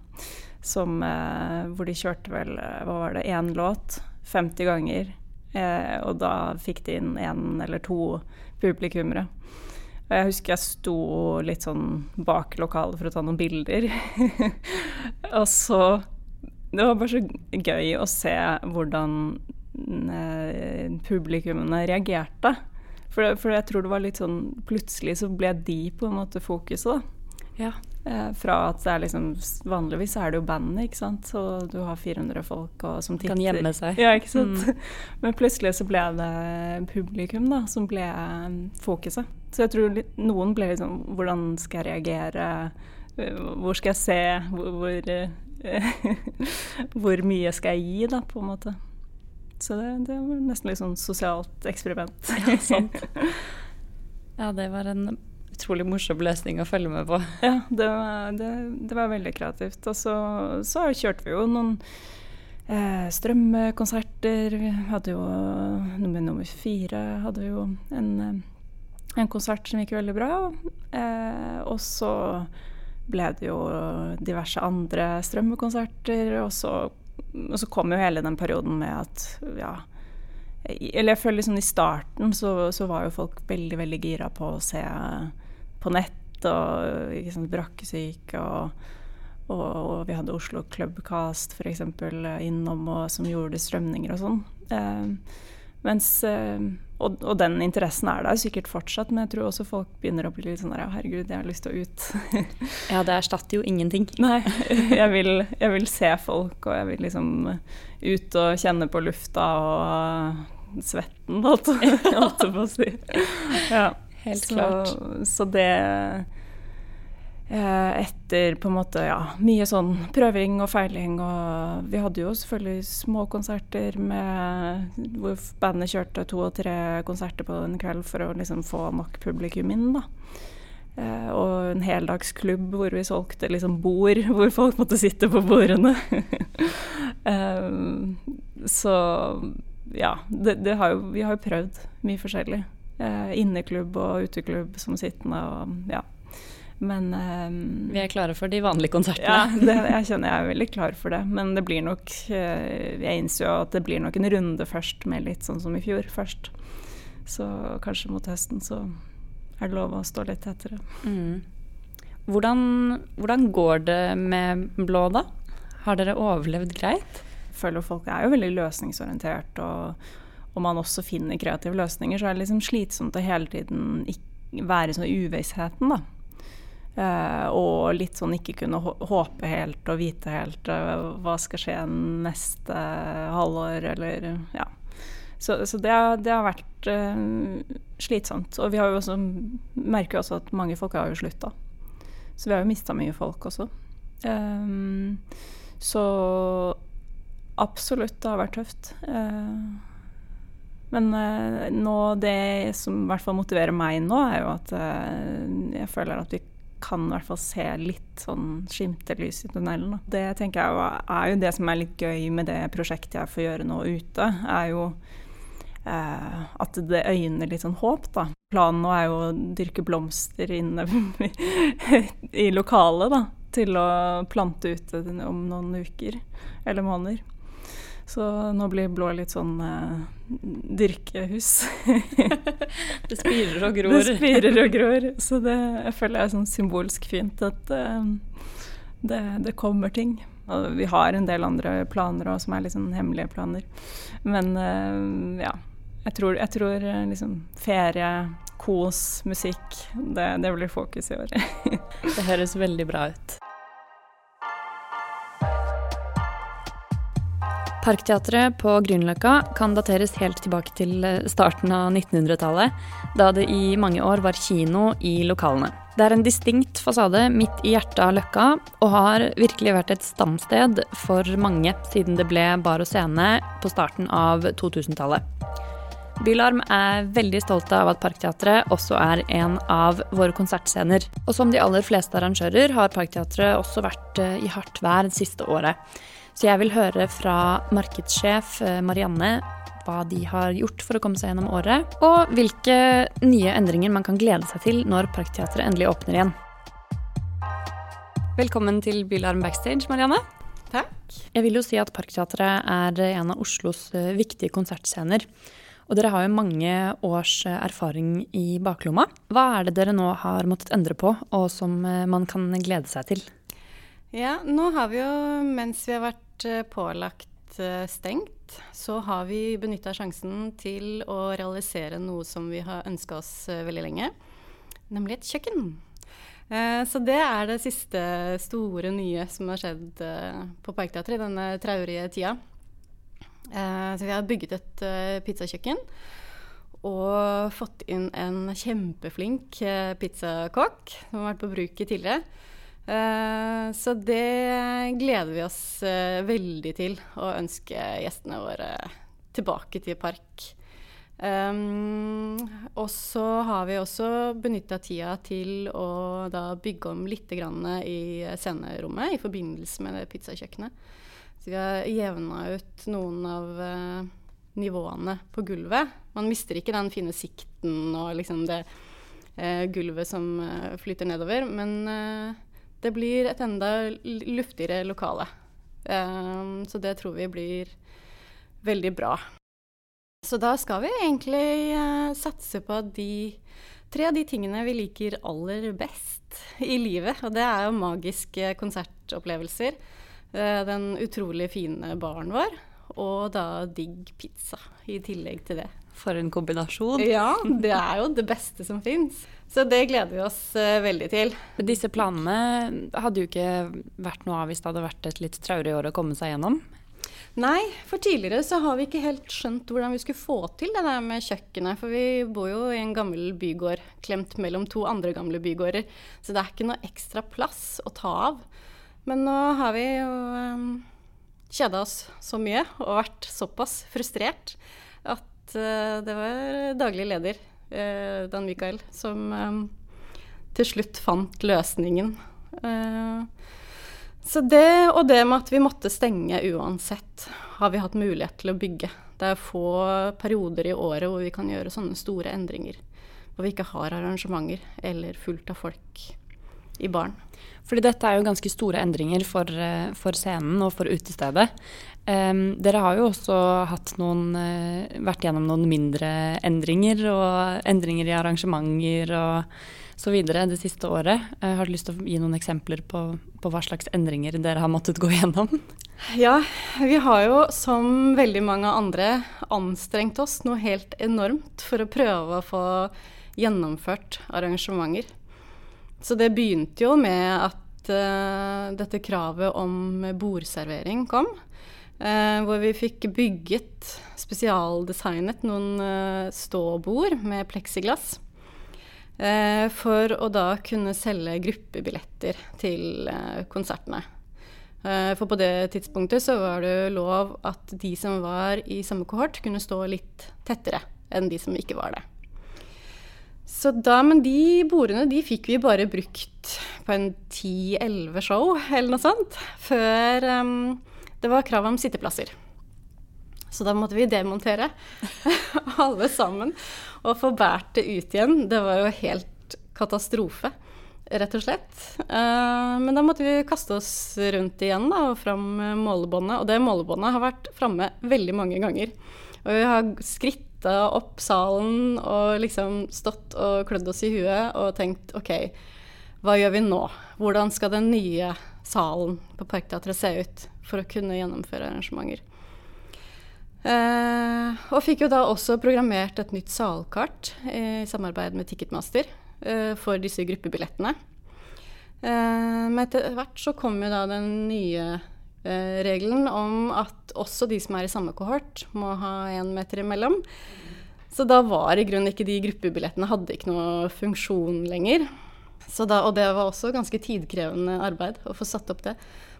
Som, eh, hvor de kjørte vel eh, hva var det, én låt 50 ganger. Eh, og da fikk de inn én eller to publikummere. Jeg husker jeg sto litt sånn bak lokalet for å ta noen bilder. og så Det var bare så gøy å se hvordan eh, publikummene reagerte. For, for, jeg tror det var litt sånn Plutselig så ble de på en måte fokuset, da. Ja. Eh, fra at det er liksom Vanligvis er det jo bandet, ikke sant. Så du har 400 folk og, som titter. Kan gjemme seg. Ja, ikke sant. Mm. Men plutselig så ble det publikum da, som ble eh, fokuset. Så jeg tror noen ble liksom Hvordan skal jeg reagere? Eh, hvor skal jeg se? Hvor, hvor, hvor mye skal jeg gi, da, på en måte. Så det, det var nesten litt sånn sosialt eksperiment. Ja, sant. ja, det var en utrolig morsom løsning å følge med på. Ja, det var, det, det var veldig kreativt. Og så, så, kjørte vi jo noen eh, strømkonserter. Vi hadde jo nummer, nummer fire hadde vi jo en, eh, en konsert som gikk veldig bra. Eh, og så ble det jo diverse andre strømmekonserter, og så og så kom jo hele den perioden med at ja Eller jeg føler liksom i starten så, så var jo folk veldig, veldig gira på å se på nett og ikke sant, og, og, og, vi hadde Oslo Clubcast f.eks. innom og, som gjorde strømninger og sånn. Eh, mens, eh, og, og, den interessen er der sikkert fortsatt, men jeg tror også folk begynner å bli litt sånn der herregud, jeg har lyst til å ut. ja, det erstatter jo ingenting. Nei, jeg vil, jeg vil, se folk, og jeg vil liksom ut og kjenne på lufta og svetten, holdt jeg på å si. Ja, helt klart. Så, så det etter på en måte ja, mye sånn prøving og feiling. Og vi hadde jo selvfølgelig små konserter med, hvor bandet kjørte to og tre konserter på en kveld for å liksom få nok publikum inn. da. Eh, og en heldagsklubb hvor vi solgte liksom bord, hvor folk måtte sitte på bordene. eh, så ja, det, det har jo, vi har jo prøvd mye forskjellig. Eh, inneklubb og uteklubb som sittende og ja. Men um, Vi er klare for de vanlige konsertene. Ja, det, jeg kjenner jeg er veldig klar for det. Men det blir nok eh, Jeg innser jo at det blir nok en runde først med litt sånn som i fjor først. Så kanskje mot høsten så er det lov å stå litt tettere. Mm. Hvordan, hvordan, går det med Blå, da? Har dere overlevd greit? Jeg føler folk er jo veldig løsningsorientert, og om man også finner kreative løsninger, så er det liksom slitsomt å hele tiden være i sånn uvissheten, da. Uh, og litt sånn ikke kunne håpe helt og vite helt uh, hva skal skje neste halvår, eller ja. Så, så det, det, har vært uh, slitsomt. Og vi jo også, merker jo også at mange folk har jo slutta. Så vi har jo mista mye folk også. Um, så absolutt, det har vært tøft. men nå det som i hvert fall motiverer meg nå, er jo at jeg føler at vi kan i hvert fall se litt sånn skimtelys i tunnelen. Da. Det tenker jeg er jo det som er litt gøy med det prosjektet jeg får gjøre nå ute, er jo eh, at det øyner litt sånn håp, da. Planen nå er jo å dyrke blomster inne i lokalet, da. Til å plante ute om noen uker eller måneder. Så nå blir blå litt sånn eh, dyrkehus. det spirer og gror. Det spirer og gror. Så det jeg føler jeg er sånn symbolsk fint at eh, det, det, kommer ting. Og vi har en del andre planer òg som er litt sånn hemmelige planer. Men eh, ja. Jeg tror, jeg tror eh, liksom ferie, kos, musikk, det, det blir fokus i år. det høres veldig bra ut. Parkteatret på Grünerløkka kan dateres helt tilbake til eh, starten av 1900-tallet, da det i mange år var kino i lokalene. Det er en distinkt fasade midt i hjertet av Løkka, og har virkelig vært et stamsted for mange siden det ble bar og scene på starten av 2000-tallet. Bylarm er veldig stolte av at Parkteatret også er en av våre konsertscener. Og som de aller fleste arrangører har Parkteatret også vært eh, i hardt vær det siste året. Så jeg vil høre fra markedssjef eh, Marianne hva de har gjort for å komme seg gjennom året, og hvilke nye endringer man kan glede seg til når Parkteatret endelig åpner igjen. Velkommen til Bylarm backstage, Marianne. Takk. Jeg vil jo si at Parkteatret er en av Oslos eh, viktige konsertscener. Og dere har jo mange års eh, erfaring i baklomma. Hva er det dere nå har måttet endre på, og som man kan glede seg til? Ja, nå har vi jo, mens vi har vært Eh, pålagt eh, stengt, så har vi benytta sjansen til å realisere noe som vi har ønska oss eh, veldig lenge, nemlig et kjøkken. Så det er det siste store nye som har skjedd på Parkteatret i denne traurige tida. Så vi har bygget et pizzakjøkken og fått inn en kjempeflink pizzakokk som har vært på bruket tidligere. Uh, så det gleder vi oss uh, veldig til, å ønske gjestene våre tilbake til park. Um, og så har vi også benytta tida til å da bygge om litt i scenerommet i forbindelse med pizzakjøkkenet. Så vi har jevna ut noen av uh, nivåene på gulvet. Man mister ikke den fine sikten og liksom det gulvet som flyter nedover, men det blir et enda luftigere lokale. Um, så det tror vi blir veldig bra. Så da skal vi egentlig uh, satse på de tre av de tingene vi liker aller best i livet. Og det er jo magiske konsertopplevelser. Uh, den utrolig fine baren vår. Og da digg pizza i tillegg til det. For en kombinasjon. Ja, det er jo det beste som fins. Så det gleder vi oss uh, veldig til. Disse planene hadde jo ikke vært noe av hvis det hadde vært et litt traurig år å komme seg gjennom? Nei, for tidligere så har vi ikke helt skjønt hvordan vi skulle få til det der med kjøkkenet. For vi bor jo i en gammel bygård klemt mellom to andre gamle bygårder. Så det er ikke noe ekstra plass å ta av. Men nå har vi jo um, kjeda oss så mye og vært såpass frustrert at uh, det var daglig leder eh, Dan Mikael, som eh, til slutt fant løsningen. Eh, så det, og det med at vi måtte stenge uansett, har vi hatt mulighet til å bygge. Det er få perioder i året hvor vi kan gjøre sånne store endringer. Hvor vi ikke har arrangementer eller fullt av folk i baren. Fordi dette er jo ganske store endringer for, eh, for scenen og for utestedet. Um, dere har jo også noen, uh, vært gjennom noen mindre endringer og endringer i arrangementer og så videre det siste året. Uh, har du lyst til å gi noen eksempler på, på, hva slags endringer dere har måttet gå gjennom? Ja, vi har jo som veldig mange andre anstrengt oss noe helt enormt for å prøve å få gjennomført arrangementer. Så det begynte jo med at uh, dette kravet om bordservering kom. Uh, hvor vi fikk bygget, spesialdesignet, noen uh, ståbord med pleksiglass. For å da kunne selge gruppebilletter til konsertene. for på det tidspunktet så var det lov at de som var i samme kohort, kunne stå litt tettere enn de som ikke var det. Så da, Men de bordene de fikk vi bare brukt på en 10-11 show eller noe sånt, før um, det var krav om sitteplasser. Så da måtte vi demontere alle sammen og få båret det ut igjen. Det var jo helt katastrofe, rett og slett. Uh, men da måtte vi kaste oss rundt igjen da, og fram målebåndet. Og det målebåndet har vært framme veldig mange ganger. Og vi har skritta opp salen og liksom stått og klødd oss i huet og tenkt OK, hva gjør vi nå? Hvordan skal den nye salen på Parkteatret se ut for å kunne gjennomføre arrangementer? Eh, og fikk jo da også programmert et nytt salkart i samarbeid med Ticketmaster eh, for disse gruppebillettene. Eh, men etter hvert så kom jo da den nye eh, regelen om at også de som er i samme kohort, må ha én meter imellom. Så da var i grunnen ikke de gruppebillettene hadde ikke noe funksjon lenger. Da, og det var også ganske tidkrevende arbeid å få satt opp det.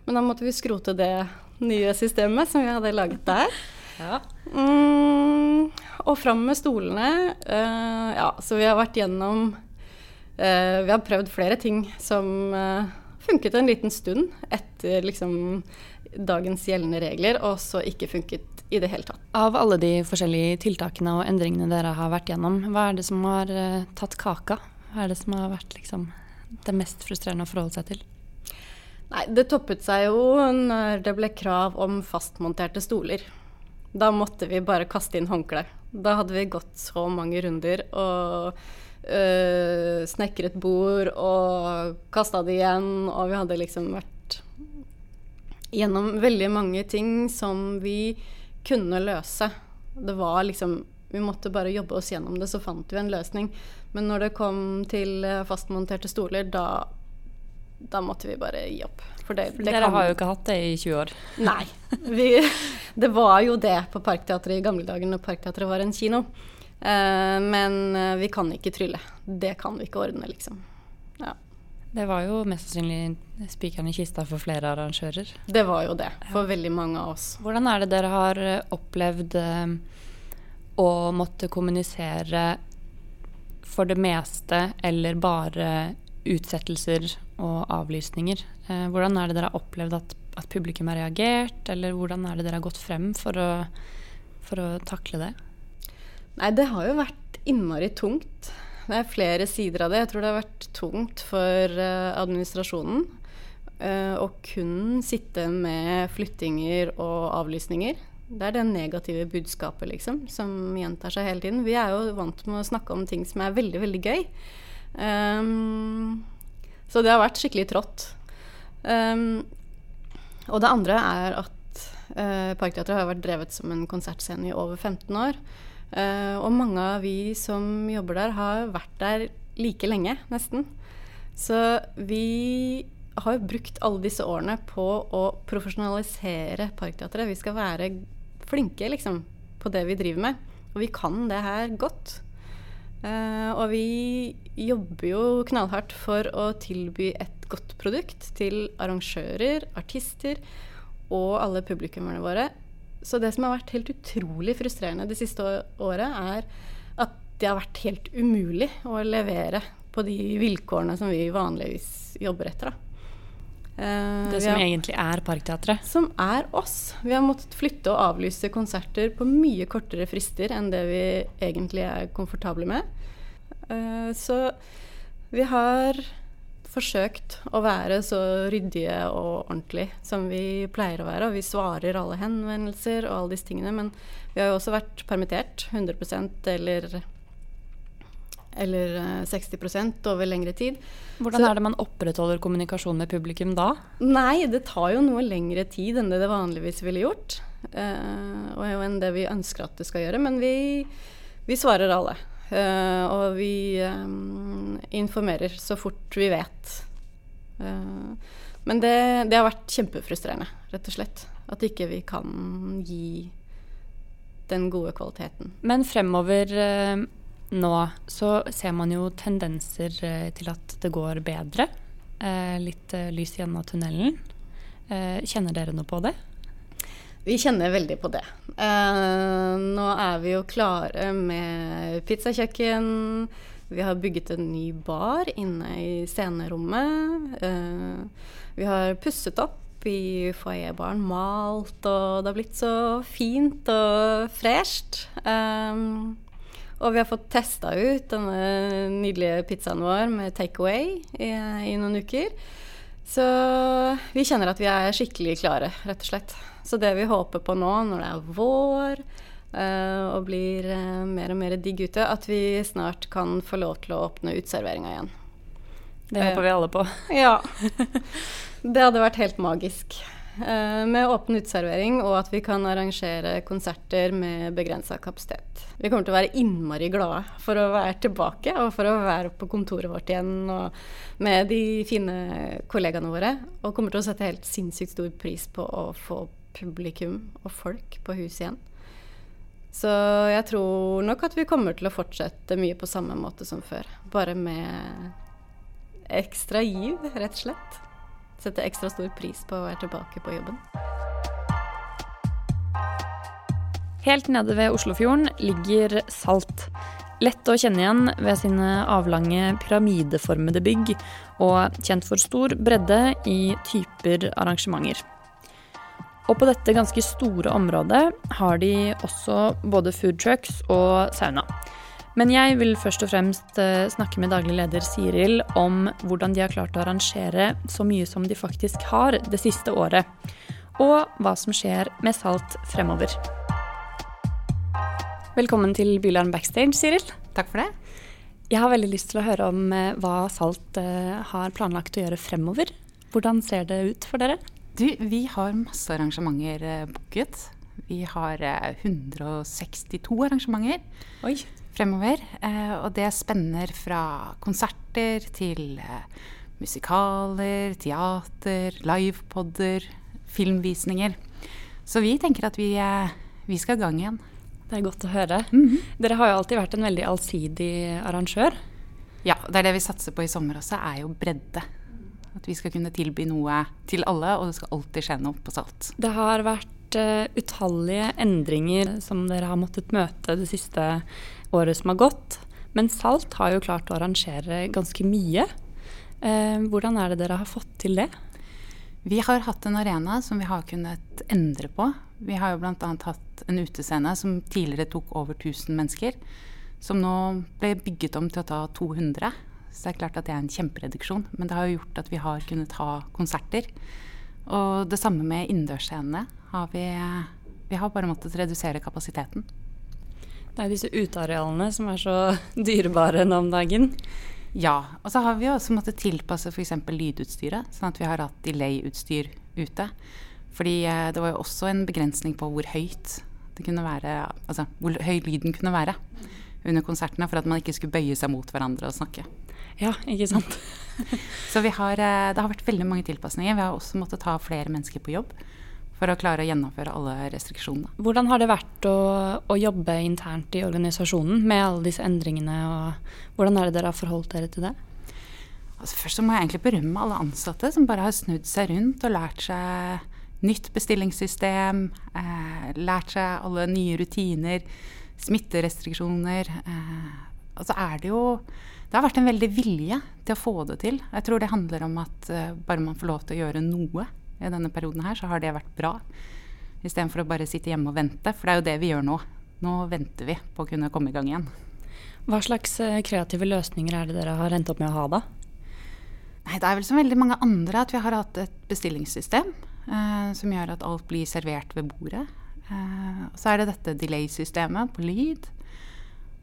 Men da måtte vi skrote det nye systemet som vi hadde laget der. Ja. Mm, og fram med stolene. Uh, ja, så vi har vært gjennom uh, Vi har prøvd flere ting som uh, funket en liten stund etter liksom dagens gjeldende regler, og så ikke funket i det hele tatt. Av alle de forskjellige tiltakene og endringene dere har vært gjennom, hva er det som har tatt kaka? Hva er det som har vært liksom, det mest frustrerende å forholde seg til? Nei, Det toppet seg jo når det ble krav om fastmonterte stoler. Da måtte vi bare kaste inn håndkle. Da hadde vi gått så mange runder og øh, snekret bord og kasta det igjen, og vi hadde liksom vært gjennom veldig mange ting som vi kunne løse. Det var liksom Vi måtte bare jobbe oss gjennom det, så fant vi en løsning. Men når det kom til eh, fastmonterte stoler, da, da måtte vi bare gi opp. For det, det Dere kan... har jo ikke hatt det i 20 år. Nei. Vi, det var jo det på Parkteatret i gamle dager når Parkteatret var en kino. Uh, men uh, vi kan ikke trylle. Det kan vi ikke ordne, liksom. Det var jo mest sannsynlig spikeren i kista for flere arrangører. Det var jo det, for ja. veldig mange av oss. Hvordan er det dere har opplevd uh, å måtte kommunisere for det meste eller bare utsettelser og avlysninger. Eh, hvordan er det dere har opplevd at, at, publikum har reagert, eller hvordan er det dere har gått frem for å, for å takle det? Nei, det har jo vært innmari tungt. Det er flere sider av det. Jeg tror det har vært tungt for uh, administrasjonen uh, å kun sitte med flyttinger og avlysninger. Det er det negative budskapet, liksom, som gjentar seg hele tiden. Vi er jo vant med å snakke om ting som er veldig, veldig gøy. Um, så det har vært skikkelig trått. Um, og det andre er at uh, Parkteatret har vært drevet som en konsertscene i over 15 år. Uh, og mange av vi som jobber der, har vært der like lenge, nesten. Så vi har jo brukt alle disse årene på å profesjonalisere Parkteatret. Vi skal være flinke liksom, på det vi driver med. Og vi kan det her godt. Uh, og vi jobber jo knallhardt for å tilby et godt produkt til arrangører, artister og alle publikummerne våre. Så det som har vært helt utrolig frustrerende det siste året, er at det har vært helt umulig å levere på de vilkårene som vi vanligvis jobber etter. Da. Uh, det som har, egentlig er Parkteatret? Som er oss. Vi har måttet flytte og avlyse konserter på mye kortere frister enn det vi egentlig er komfortable med. Uh, så vi har forsøkt å være så ryddige og ordentlige som vi pleier å være. Og vi svarer alle henvendelser og alle disse tingene. Men vi har jo også vært permittert 100% eller eller 60 eh, over lengre tid. Hvordan Så, er det man opprettholder kommunikasjon med publikum da? Nei, det tar jo noe lengre tid enn det det vanligvis ville gjort. Uh, og enn det vi ønsker at det skal gjøre. Men vi, vi svarer alle. Uh, og vi um, informerer så fort vi vet. Uh, men det, det, har vært kjempefrustrerende, rett og slett. At ikke vi kan gi den gode kvaliteten. Men fremover nå så ser man jo tendenser eh, til at det går bedre. Eh, litt eh, lys enden av tunnelen. Kjenner dere noe på det? Vi kjenner veldig på det. nå er vi jo klare med pizzakjøkken. Vi har bygget en ny bar inne i scenerommet. vi har pusset opp i foajébaren, malt, og det har blitt så fint og fresht. Um, og vi har fått testa ut denne nydelige pizzaen vår med takeaway i, i noen uker. Så vi kjenner at vi er skikkelig klare, rett og slett. Så det vi håper på nå, når det er vår uh, og blir uh, mer og mer digg ute, at vi snart kan få lov til å åpne uteserveringa igjen. Det håper vi alle på. Ja. Det hadde vært helt magisk. Uh, med åpen uteservering og at vi kan arrangere konserter med begrensa kapasitet. Vi kommer til å være innmari glade for å være tilbake og for å være på kontoret vårt igjen og med de fine kollegaene våre. Og kommer til å sette helt sinnssykt stor pris på å få publikum og folk på huset igjen. Så jeg tror nok at vi kommer til å fortsette mye på samme måte som før. Bare med ekstra giv, rett og slett. Sette ekstra stor pris på å være tilbake på jobben. Helt nede ved Oslofjorden ligger Salt. Lett å kjenne igjen ved sine avlange pyramideformede bygg, og kjent for stor bredde i typer arrangementer. Og på dette ganske store området har de også både food trucks og sauna. Men jeg vil først og fremst eh, snakke med daglig leder Siril om hvordan de har klart å arrangere så mye som de faktisk har det siste året. Og hva som skjer med Salt fremover. Velkommen til Bylarm backstage, Siril. Takk for det. Jeg har veldig lyst til å høre om eh, hva Salt eh, har planlagt å gjøre fremover. Hvordan ser det ut for dere? Du, vi har masse arrangementer eh, booket. Vi har eh, 162 arrangementer Oi. fremover. Eh, og det spenner fra konserter til eh, musikaler, teater, livepodder, filmvisninger. Så vi tenker at vi, eh, vi skal i gang igjen. Det er godt å høre. Mhm. Dere har jo alltid vært en veldig allsidig arrangør. Ja, det er det vi satser på i sommer også, er jo bredde. At vi skal kunne tilby noe til alle, og det skal alltid skje noe på Salt. Det har vært uh, utallige endringer som dere har måttet møte det siste året som har gått. Men Salt har jo klart å arrangere ganske mye. Uh, hvordan er det dere har fått til det? Vi har hatt en arena som vi har kunnet endre på. Vi har jo bl.a. hatt en utescene som tidligere tok over 1000 mennesker. Som nå ble bygget om til å ta 200. Så det er klart at det er en kjempereduksjon. Men det har jo gjort at vi har kunnet ha konserter. Og det samme med innendørsscenene. Vi, vi har bare måttet redusere kapasiteten. Det er disse utearealene som er så dyrebare nå om dagen. Ja. Og så har vi også måttet tilpasse f.eks. lydutstyret, sånn at vi har hatt delay-utstyr ute. Fordi eh, det var jo også en begrensning på hvor høyt det kunne være, altså hvor høy lyden kunne være under konsertene, for at man ikke skulle bøye seg mot hverandre og snakke. Ja, ikke sant? Så vi har, eh, det har vært veldig mange tilpasninger. Vi har også måttet ta flere mennesker på jobb for å klare å gjennomføre alle restriksjonene. Hvordan har det vært å, å jobbe internt i organisasjonen med alle disse endringene, og hvordan er det dere har forholdt dere til det? Altså først så må jeg egentlig berømme alle ansatte som bare har snudd seg rundt og lært seg nytt bestillingssystem, eh, lært seg alle nye rutiner, smitterestriksjoner. Eh, og så er det jo Det har vært en veldig vilje til å få det til. Jeg tror det handler om at eh, bare man får lov til å gjøre noe i denne perioden her, så har det vært bra. Istedenfor å bare sitte hjemme og vente, for det er jo det vi gjør nå. Nå venter vi på å kunne komme i gang igjen. Hva slags eh, kreative løsninger er det dere har endt opp med å ha da? Nei, det er vel som veldig mange andre at vi har hatt et bestillingssystem eh, som gjør at alt blir servert ved bordet. Eh, så er det dette delay-systemet på lyd.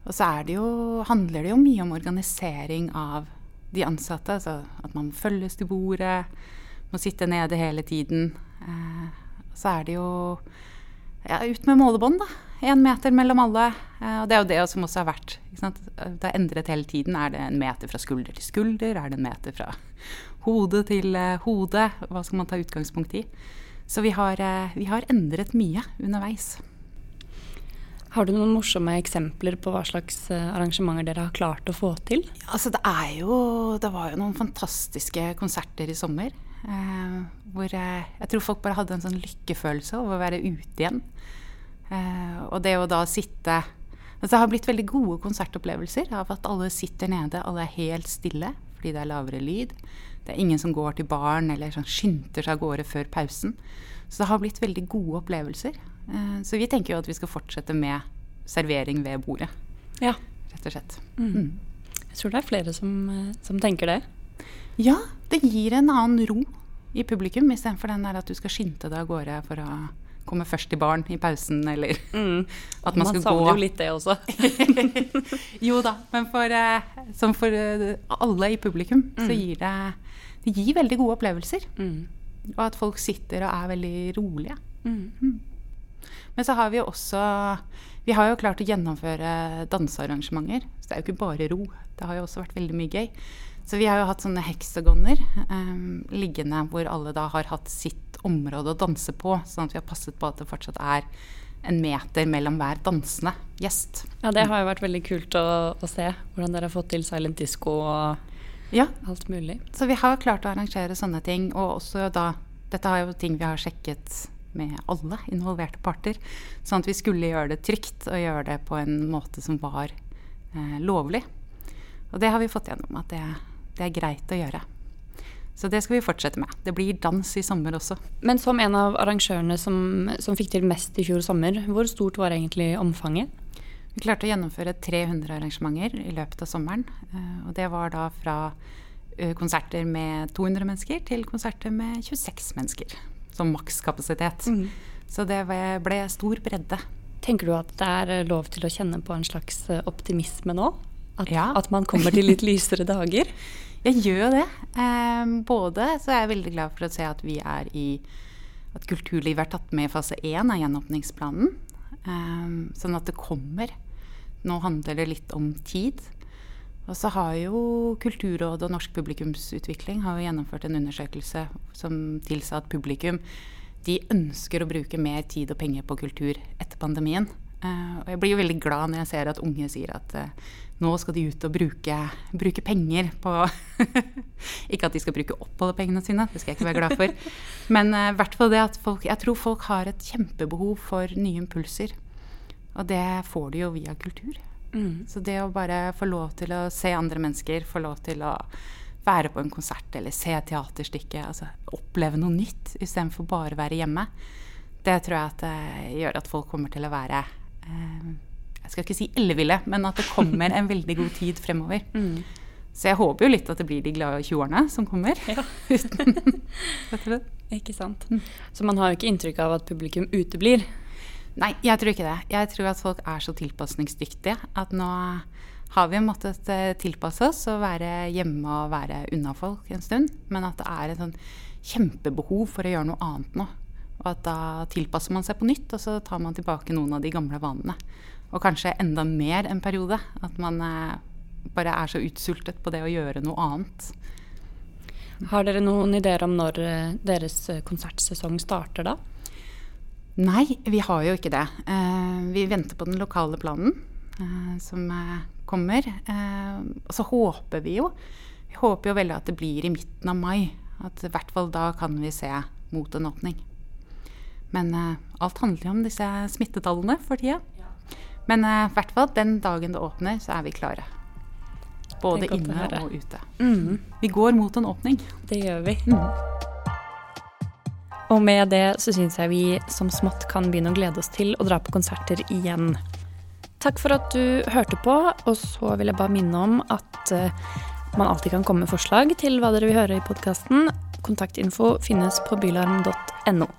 Og så det jo, handler det jo mye om organisering av de ansatte. Altså at man følges til bordet, må sitte nede hele tiden. Eh, så er det jo ja, ut med målebånd, da. Én meter mellom alle. Eh, og det er jo det som også har vært. Det har endret hele tiden. Er det en meter fra skulder til skulder? Er det en meter fra hode til eh, hode? Hva skal man ta utgangspunkt i? Så vi har, eh, vi har endret mye underveis. Har du noen morsomme eksempler på hva slags eh, arrangementer dere har klart å få til? Altså det jo Det var jo noen fantastiske konserter i sommer. Eh, hvor jeg, jeg, tror folk bare hadde en sånn lykkefølelse over å være ute igjen. Eh, og det å da sitte altså Det har blitt veldig gode konsertopplevelser av at alle sitter nede, alle er helt stille. Fordi det er lavere lyd. Det er ingen som går til baren eller sånn skynder seg av gårde før pausen. Så det har blitt veldig gode opplevelser. Eh, så vi tenker jo at vi skal fortsette med servering ved bordet. Ja. Rett og slett. Mm. Mm. Jeg tror det er flere som, eh, som, tenker det. Ja, det gir en annen ro i publikum, istedenfor den der at du skal skynde deg av gårde for å komme først til baren i pausen, eller mm. at man, man skal gå Man savner jo litt det også. jo da, men for, uh, som for alle i publikum, mm. så gir det Det gir veldig gode opplevelser. Mm. Og at folk sitter og er veldig rolige. Mm. Men så har vi jo også Vi har jo klart å gjennomføre dansearrangementer. Så det er jo ikke bare ro. Det har jo også vært veldig mye gøy. Så vi har jo hatt sånne heksagoner um, liggende hvor alle da har hatt sitt område å danse på. Sånn at vi har passet på at det fortsatt er en meter mellom hver dansende gjest. Ja, det har jo vært veldig kult å, å se. Hvordan dere har fått til silent disco og ja. alt mulig. Så vi har klart å arrangere sånne ting. Og også da Dette er jo ting vi har sjekket med alle involverte parter. Sånn at vi skulle gjøre det trygt og gjøre det på en måte som var eh, lovlig. Og det har vi fått gjennom. At det, det er greit å gjøre. Så det skal vi fortsette med. Det blir dans i sommer også. Men som en av arrangørene som, som fikk til mest i fjor sommer, hvor stort var egentlig omfanget? Vi klarte å gjennomføre 300 arrangementer i løpet av sommeren. Eh, og det var da fra eh, konserter med 200 mennesker til konserter med 26 mennesker. Som makskapasitet. Mm. Så det ble stor bredde. Tenker du at det er lov til å kjenne på en slags eh, optimisme nå? At, ja. at man kommer til litt lysere dager? Jeg gjør det. Eh, både så er jeg veldig glad for å se at vi er i At kulturlivet er tatt med i fase én av gjenåpningsplanen. Eh, sånn at det kommer. Nå handler det litt om tid. Og så har jo Kulturrådet og Norsk publikumsutvikling har jo gjennomført en undersøkelse som tilsa at publikum de ønsker å bruke mer tid og penger på kultur etter pandemien. Uh, og jeg blir jo veldig glad når jeg ser at unge sier at uh, nå skal de ut og bruke, bruke penger på Ikke at de skal bruke opp alle pengene sine, det skal jeg ikke være glad for. Men uh, hvert fall det at folk, jeg tror folk har et kjempebehov for nye impulser. Og det får de jo via kultur. Mm. Så det å bare få lov til å se andre mennesker, få lov til å være på en konsert eller se teaterstykke, altså oppleve noe nytt istedenfor bare å være hjemme, det tror jeg at det uh, gjør at folk kommer til å være eh, jeg skal ikke si elleville, men at det kommer en veldig god tid fremover. Mm. Så jeg håper jo litt at det blir de glade 20-årene som kommer. Ja. ikke sant. Mm. Så man har jo ikke inntrykk av at publikum uteblir? Nei, jeg tror ikke det. Jeg tror at folk er så tilpasningsdyktige at nå har vi måttet eh, tilpasse oss og være hjemme og være unna folk en stund. Men at det er et sånn kjempebehov for å gjøre noe annet nå. Og at da tilpasser man seg på nytt, og så tar man tilbake noen av de gamle vanene. Og kanskje enda mer en periode. At man eh, bare er så utsultet på det å gjøre noe annet. Har dere noen ideer om når eh, deres konsertsesong starter da? Nei, vi har jo ikke det. vi venter på den lokale planen som kommer. og så håper vi jo Vi håper jo veldig at det blir i midten av mai. At i hvert fall da kan vi se mot en åpning. Men alt handler jo om disse smittetallene for tida. Men eh, i hvert fall den dagen det åpner, så er vi klare. Både inne og ute. Mm. Vi går mot en åpning. Det gjør vi. Mm. Og med det så syns jeg vi som smått kan begynne å glede oss til å dra på konserter igjen. Takk for at du hørte på, og så vil jeg bare minne om at uh, man alltid kan komme med forslag til hva dere vil høre i podkasten. Kontaktinfo finnes på bylarm.no.